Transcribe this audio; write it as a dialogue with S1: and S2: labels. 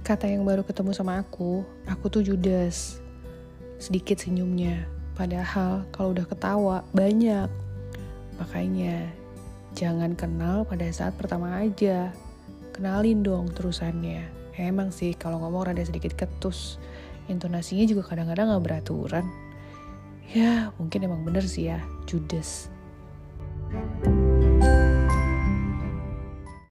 S1: Kata yang baru ketemu sama aku, aku tuh judes. Sedikit senyumnya, padahal kalau udah ketawa banyak. Makanya jangan kenal pada saat pertama aja. Kenalin dong terusannya. Emang sih kalau ngomong rada sedikit ketus. Intonasinya juga kadang-kadang gak beraturan. Ya mungkin emang bener sih ya, judes. thank you